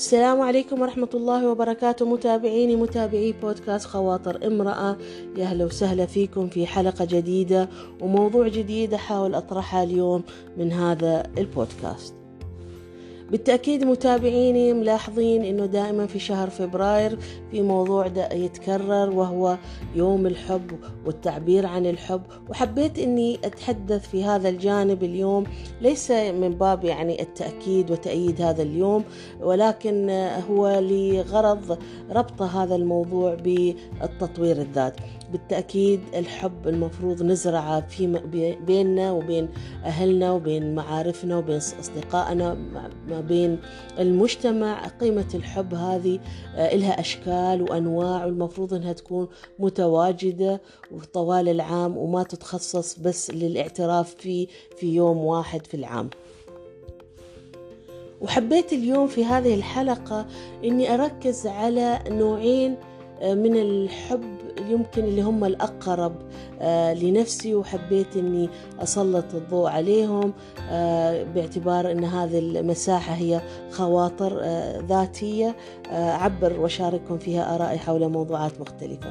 السلام عليكم ورحمة الله وبركاته. متابعيني متابعي بودكاست خواطر امرأة. يا أهلا وسهلا فيكم في حلقة جديدة وموضوع جديد أحاول أطرحها اليوم من هذا البودكاست. بالتأكيد متابعيني ملاحظين أنه دائما في شهر فبراير في موضوع يتكرر وهو يوم الحب والتعبير عن الحب. وحبيت أني أتحدث في هذا الجانب اليوم ليس من باب يعني التأكيد وتأييد هذا اليوم ولكن هو لغرض ربط هذا الموضوع بالتطوير الذات. بالتأكيد الحب المفروض نزرعه في بيننا وبين أهلنا وبين معارفنا وبين أصدقائنا ما بين المجتمع. قيمة الحب هذه لها أشكال وأنواع والمفروض أنها تكون متواجدة طوال العام وما تتخصص بس للاعتراف فيه في يوم واحد في العام. وحبيت اليوم في هذه الحلقة أني أركز على نوعين من الحب يمكن اللي هم الأقرب آه لنفسي وحبيت أني أسلط الضوء عليهم آه باعتبار أن هذه المساحة هي خواطر آه ذاتية أعبر وأشارككم فيها آرائي حول موضوعات مختلفة.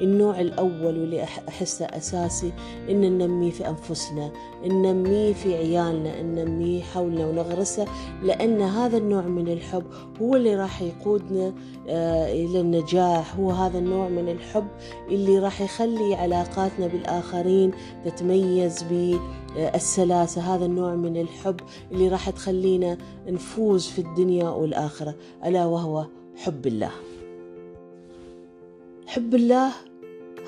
النوع الأول واللي أحسه أساسي إن ننميه في أنفسنا ننميه في عيالنا ننميه حولنا ونغرسه لأن هذا النوع من الحب هو اللي راح يقودنا إلى النجاح هو هذا النوع من الحب اللي راح يخلي علاقاتنا بالآخرين تتميز بالسلاسة. هذا النوع من الحب اللي راح تخلينا نفوز في الدنيا والآخرة ألا وهو حب الله. حب الله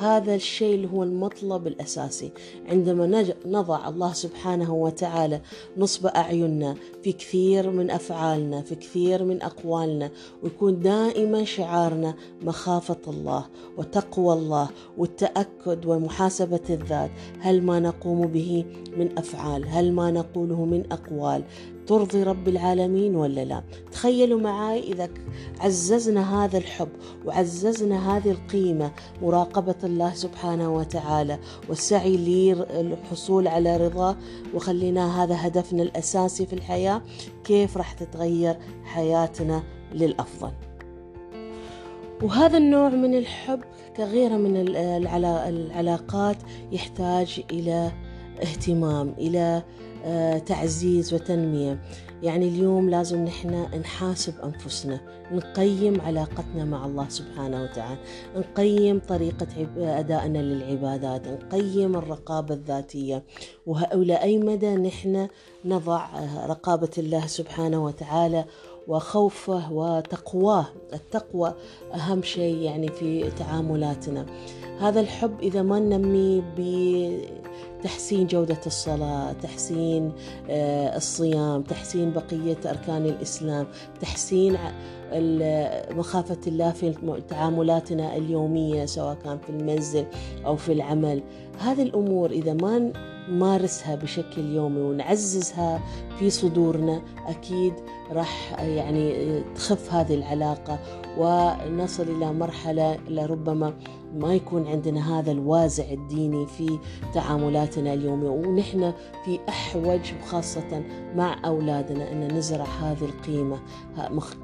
هذا الشيء اللي هو المطلب الأساسي. عندما نضع الله سبحانه وتعالى نصب أعيننا في كثير من أفعالنا في كثير من أقوالنا ويكون دائما شعارنا مخافة الله وتقوى الله والتأكد ومحاسبة الذات. هل ما نقوم به من أفعال؟ هل ما نقوله من أقوال؟ ترضي رب العالمين ولا لا؟ تخيلوا معي إذا عززنا هذا الحب وعززنا هذه القيمة مراقبة الله سبحانه وتعالى. والسعي للحصول على رضاه وخلينا هذا هدفنا الأساسي في الحياة كيف راح تتغير حياتنا للأفضل. وهذا النوع من الحب كغيره من العلاقات يحتاج إلى اهتمام إلى تعزيز وتنمية. يعني اليوم لازم نحن نحاسب أنفسنا نقيم علاقتنا مع الله سبحانه وتعالى نقيم طريقة أدائنا للعبادات نقيم الرقابة الذاتية. وإلى أي مدى نحن نضع رقابة الله سبحانه وتعالى وخوفه وتقواه. التقوى أهم شيء يعني في تعاملاتنا. هذا الحب إذا ما ننميه تحسين جودة الصلاة تحسين الصيام تحسين بقية أركان الإسلام تحسين مخافة الله في تعاملاتنا اليومية سواء كان في المنزل أو في العمل. هذه الأمور إذا ما نمارسها بشكل يومي ونعززها في صدورنا أكيد راح يعني تخف هذه العلاقة ونصل إلى مرحلة لربما ما يكون عندنا هذا الوازع الديني في تعاملاتنا اليومية. ونحن في أحوج وخاصة مع أولادنا أن نزرع هذه القيمة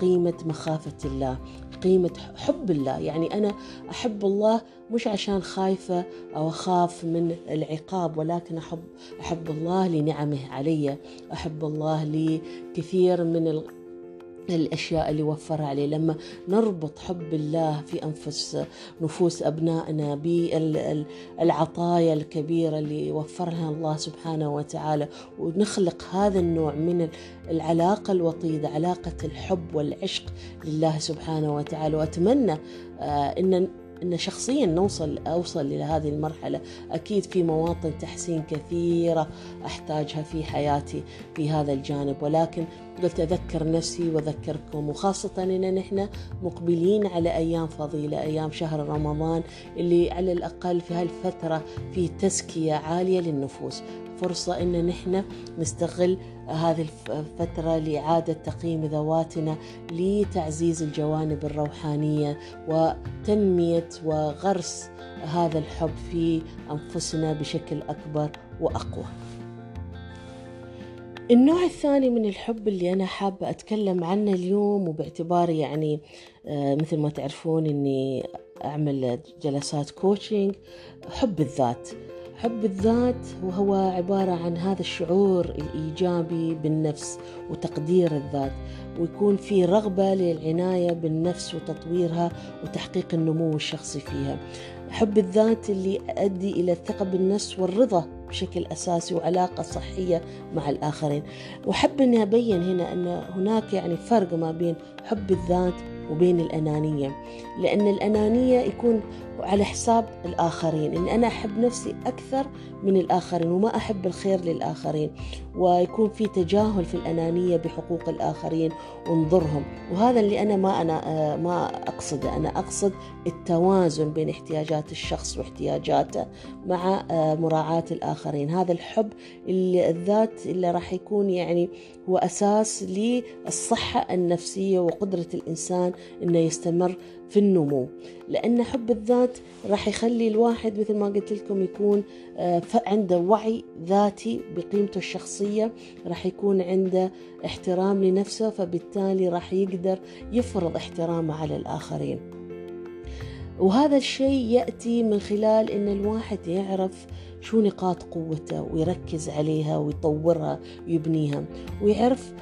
قيمة مخافة الله قيمة حب الله. يعني أنا أحب الله مش عشان خايفة أو أخاف من العقاب ولكن أحب أحب الله لنعمه علي. أحب الله لكثير من الأشياء اللي وفرها عليه. لما نربط حب الله في أنفس نفوس أبنائنا بالعطايا الكبيرة اللي وفرها الله سبحانه وتعالى ونخلق هذا النوع من العلاقة الوطيدة علاقة الحب والعشق لله سبحانه وتعالى. وأتمنى أن إن شخصيا نوصل أوصل إلى هذه المرحلة. أكيد في مواطن تحسين كثيرة أحتاجها في حياتي في هذا الجانب. ولكن قلت اذكر نفسي وأذكركم. وخاصة إن نحن مقبلين على أيام فضيلة أيام شهر رمضان اللي على الأقل في هالفترة في تزكية عالية للنفوس. فرصة إن نحن نستغل هذه الفترة لإعادة تقييم ذواتنا لتعزيز الجوانب الروحانية وتنمية وغرس هذا الحب في أنفسنا بشكل أكبر وأقوى. النوع الثاني من الحب اللي أنا حابة أتكلم عنه اليوم وباعتباري يعني آه، مثل ما تعرفون أني أعمل جلسات كوتشنج حب الذات. حب الذات وهو عبارة عن هذا الشعور الإيجابي بالنفس وتقدير الذات ويكون في رغبة للعناية بالنفس وتطويرها وتحقيق النمو الشخصي فيها. حب الذات اللي يؤدي إلى الثقة بالنفس والرضا بشكل أساسي وعلاقة صحية مع الآخرين. وحب أني أبين هنا أن هناك يعني فرق ما بين حب الذات وبين الأنانية لأن الأنانية يكون على حساب الآخرين إن أنا أحب نفسي أكثر من الآخرين وما أحب الخير للآخرين. ويكون في تجاهل في الأنانية بحقوق الآخرين ونضرهم وهذا اللي أنا ما أنا آه، ما أقصده. أنا أقصد التوازن بين احتياجات الشخص واحتياجاته مع آه، مراعاة الآخرين. هذا الحب الذات اللي راح يكون يعني هو أساس للصحة النفسية وقدرة الإنسان أنه يستمر في النمو. لأن حب الذات راح يخلي الواحد مثل ما قلت لكم يكون آه، عنده وعي ذاتي بقيمته الشخصية راح يكون عنده احترام لنفسه فبالتالي راح يقدر يفرض احترامه على الآخرين. وهذا الشيء يأتي من خلال أن الواحد يعرف شو نقاط قوته ويركز عليها ويطورها ويبنيها ويعرف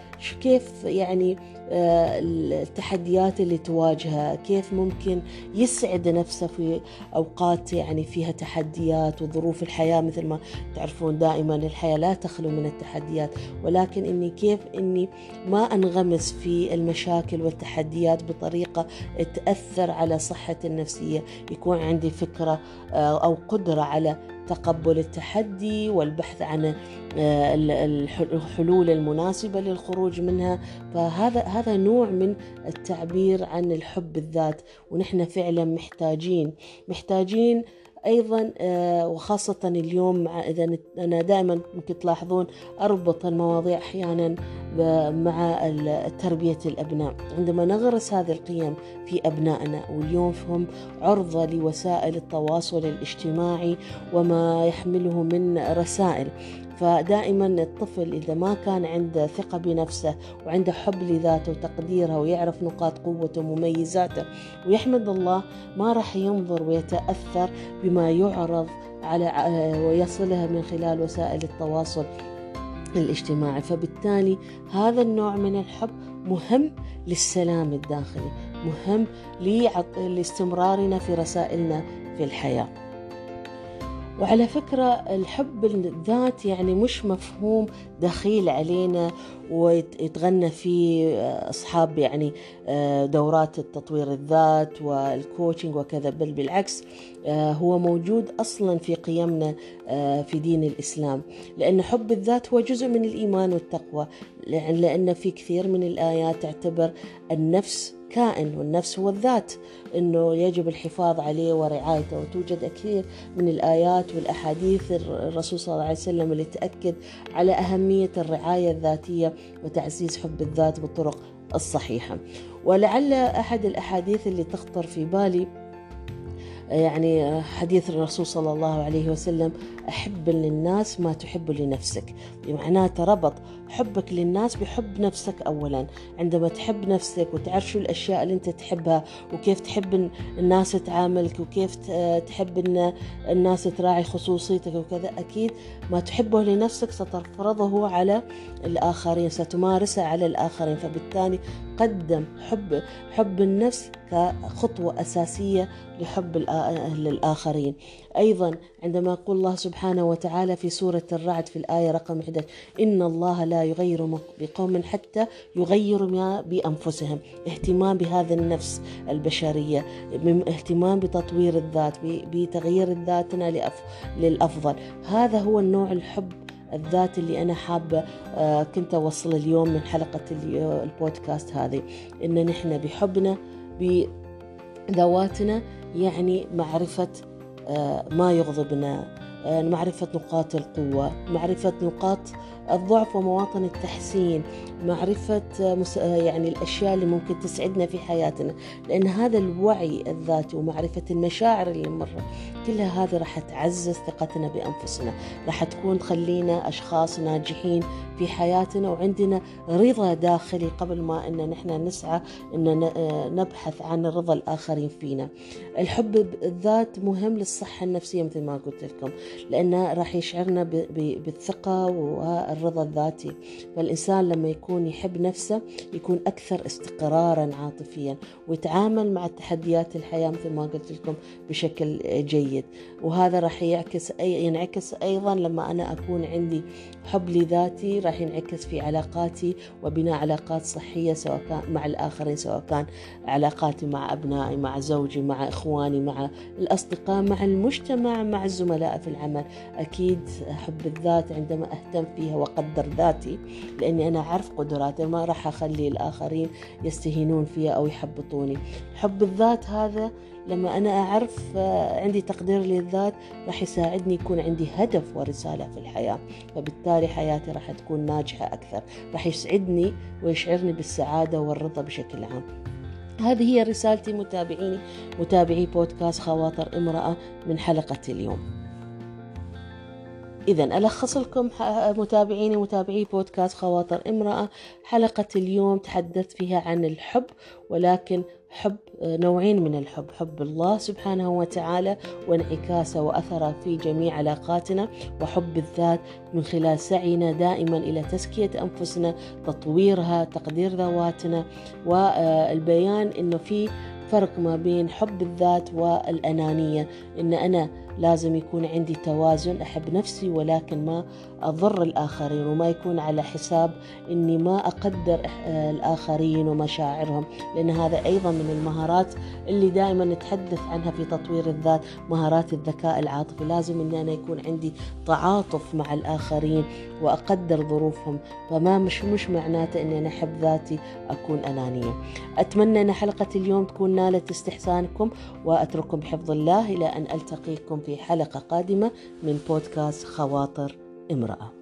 كيف يعني آه، التحديات اللي تواجهها كيف ممكن يسعد نفسه في أوقات يعني فيها تحديات وظروف الحياة مثل ما تعرفون دائما الحياة لا تخلو من التحديات. ولكن إني كيف إني ما أنغمس في المشاكل والتحديات بطريقة تأثر على صحتي النفسية. يكون عندي فكرة آه، أو قدرة على تقبل التحدي والبحث عن آه، الحلول المناسبة للخروج منها. فهذا هذا نوع من التعبير عن الحب الذات. ونحن فعلا محتاجين محتاجين أيضا آه، وخاصة اليوم إذا أنا دائما ممكن تلاحظون أربط المواضيع أحيانا مع تربية الأبناء. عندما نغرس هذه القيم في أبنائنا واليوم هم عرضة لوسائل التواصل الاجتماعي وما يحمله من رسائل. فدائما الطفل إذا ما كان عنده ثقة بنفسه وعنده حب لذاته وتقديرها ويعرف نقاط قوته ومميزاته ويحمد الله ما راح ينظر ويتأثر بما يعرض على ويصلها من خلال وسائل التواصل الاجتماعي. فبالتالي هذا النوع من الحب مهم للسلام الداخلي مهم لاستمرارنا في رسائلنا في الحياة. وعلى فكرة الحب الذات يعني مش مفهوم دخيل علينا ويتغنى فيه أصحاب يعني آه، دورات التطوير الذات والكوتشنج وكذا بل بالعكس آه، هو موجود أصلا في قيمنا آه، في دين الإسلام. لأن حب الذات هو جزء من الإيمان والتقوى لأن في كثير من الآيات تعتبر النفس كائن والنفس هو الذات إنه يجب الحفاظ عليه ورعايته. وتوجد كثير من الآيات والأحاديث الرسول صلى الله عليه وسلم اللي تأكد على أهمية الرعاية الذاتية وتعزيز حب الذات بالطرق الصحيحة. ولعل أحد الأحاديث اللي تخطر في بالي يعني حديث الرسول صلى الله عليه وسلم أحب للناس ما تحب لنفسك. معناته ربط حبك للناس بحب نفسك أولا. عندما تحب نفسك وتعرف شو الأشياء اللي أنت تحبها وكيف تحب الناس تعاملك وكيف تحب أن الناس تراعي خصوصيتك وكذا أكيد ما تحبه لنفسك ستفرضه على الآخرين ستمارسه على الآخرين. فبالتالي قدم حب حب النفس كخطوة أساسية لحب الآخرين أيضا عندما يقول الله سبحانه وتعالى في سورة الرعد في الآية رقم 11 إن الله لا يغير بقوم حتى يغيروا ما بأنفسهم. اهتمام بهذا النفس البشرية اهتمام بتطوير الذات بتغيير ذاتنا للأفضل. هذا هو النوع الحب الذات اللي أنا حابة آه، كنت أوصل اليوم من حلقة البودكاست هذه. إن نحن بحبنا بذواتنا يعني معرفة آه، ما يغضبنا. معرفة نقاط القوة معرفة نقاط الضعف ومواطن التحسين معرفة آه، يعني الأشياء اللي ممكن تسعدنا في حياتنا. لأن هذا الوعي الذاتي ومعرفة المشاعر اللي مرة كلها هذه راح تعزز ثقتنا بأنفسنا راح تكون تخلينا أشخاص ناجحين في حياتنا وعندنا رضا داخلي قبل ما أن نحن نسعى أن نبحث عن رضا الآخرين فينا. الحب بالذات مهم للصحة النفسية مثل ما قلت لكم لأنه راح يشعرنا بالثقة والرضا الذاتي. فالإنسان لما يكون يحب نفسه يكون أكثر استقرارا عاطفيا ويتعامل مع تحديات الحياة مثل ما قلت لكم بشكل جيد. وهذا راح يعكس أي ينعكس أيضا لما أنا أكون عندي حب لذاتي راح ينعكس في علاقاتي وبناء علاقات صحية سواء كان مع الآخرين سواء كان علاقاتي مع أبنائي مع زوجي مع إخواني مع الأصدقاء مع المجتمع مع الزملاء في العمل. أكيد حب الذات عندما أهتم فيها وأقدر ذاتي لأني أنا أعرف قدراتي ما راح أخلي الآخرين يستهينون فيها أو يحبطوني. حب الذات هذا لما أنا أعرف آه، عندي تقدير للذات راح يساعدني يكون عندي هدف ورسالة في الحياة فبالتالي حياتي راح تكون ناجحة أكثر. راح يسعدني ويشعرني بالسعادة والرضا بشكل عام. هذه هي رسالتي متابعيني متابعي بودكاست خواطر امرأة من حلقة اليوم. إذا ألخص لكم متابعيني متابعي بودكاست خواطر امرأة. حلقة اليوم تحدثت فيها عن الحب ولكن حب نوعين من الحب حب الله سبحانه وتعالى وانعكاسه وأثره في جميع علاقاتنا وحب الذات من خلال سعينا دائما إلى تزكية أنفسنا تطويرها تقدير ذواتنا والبيان أنه في فرق ما بين حب الذات والأنانية. إن أنا لازم يكون عندي توازن أحب نفسي ولكن ما أضر الآخرين وما يكون على حساب إني ما أقدر الآخرين ومشاعرهم لأن هذا أيضا من المهارات اللي دائما نتحدث عنها في تطوير الذات مهارات الذكاء العاطفي. لازم إن أنا يكون عندي تعاطف مع الآخرين وأقدر ظروفهم. فما مش مش معناته إني أنا أحب ذاتي أكون أنانية. أتمنى أن حلقة اليوم تكون نالت استحسانكم وأترككم بحفظ الله إلى أن ألتقيكم في حلقة قادمة من بودكاست خواطر امرأة.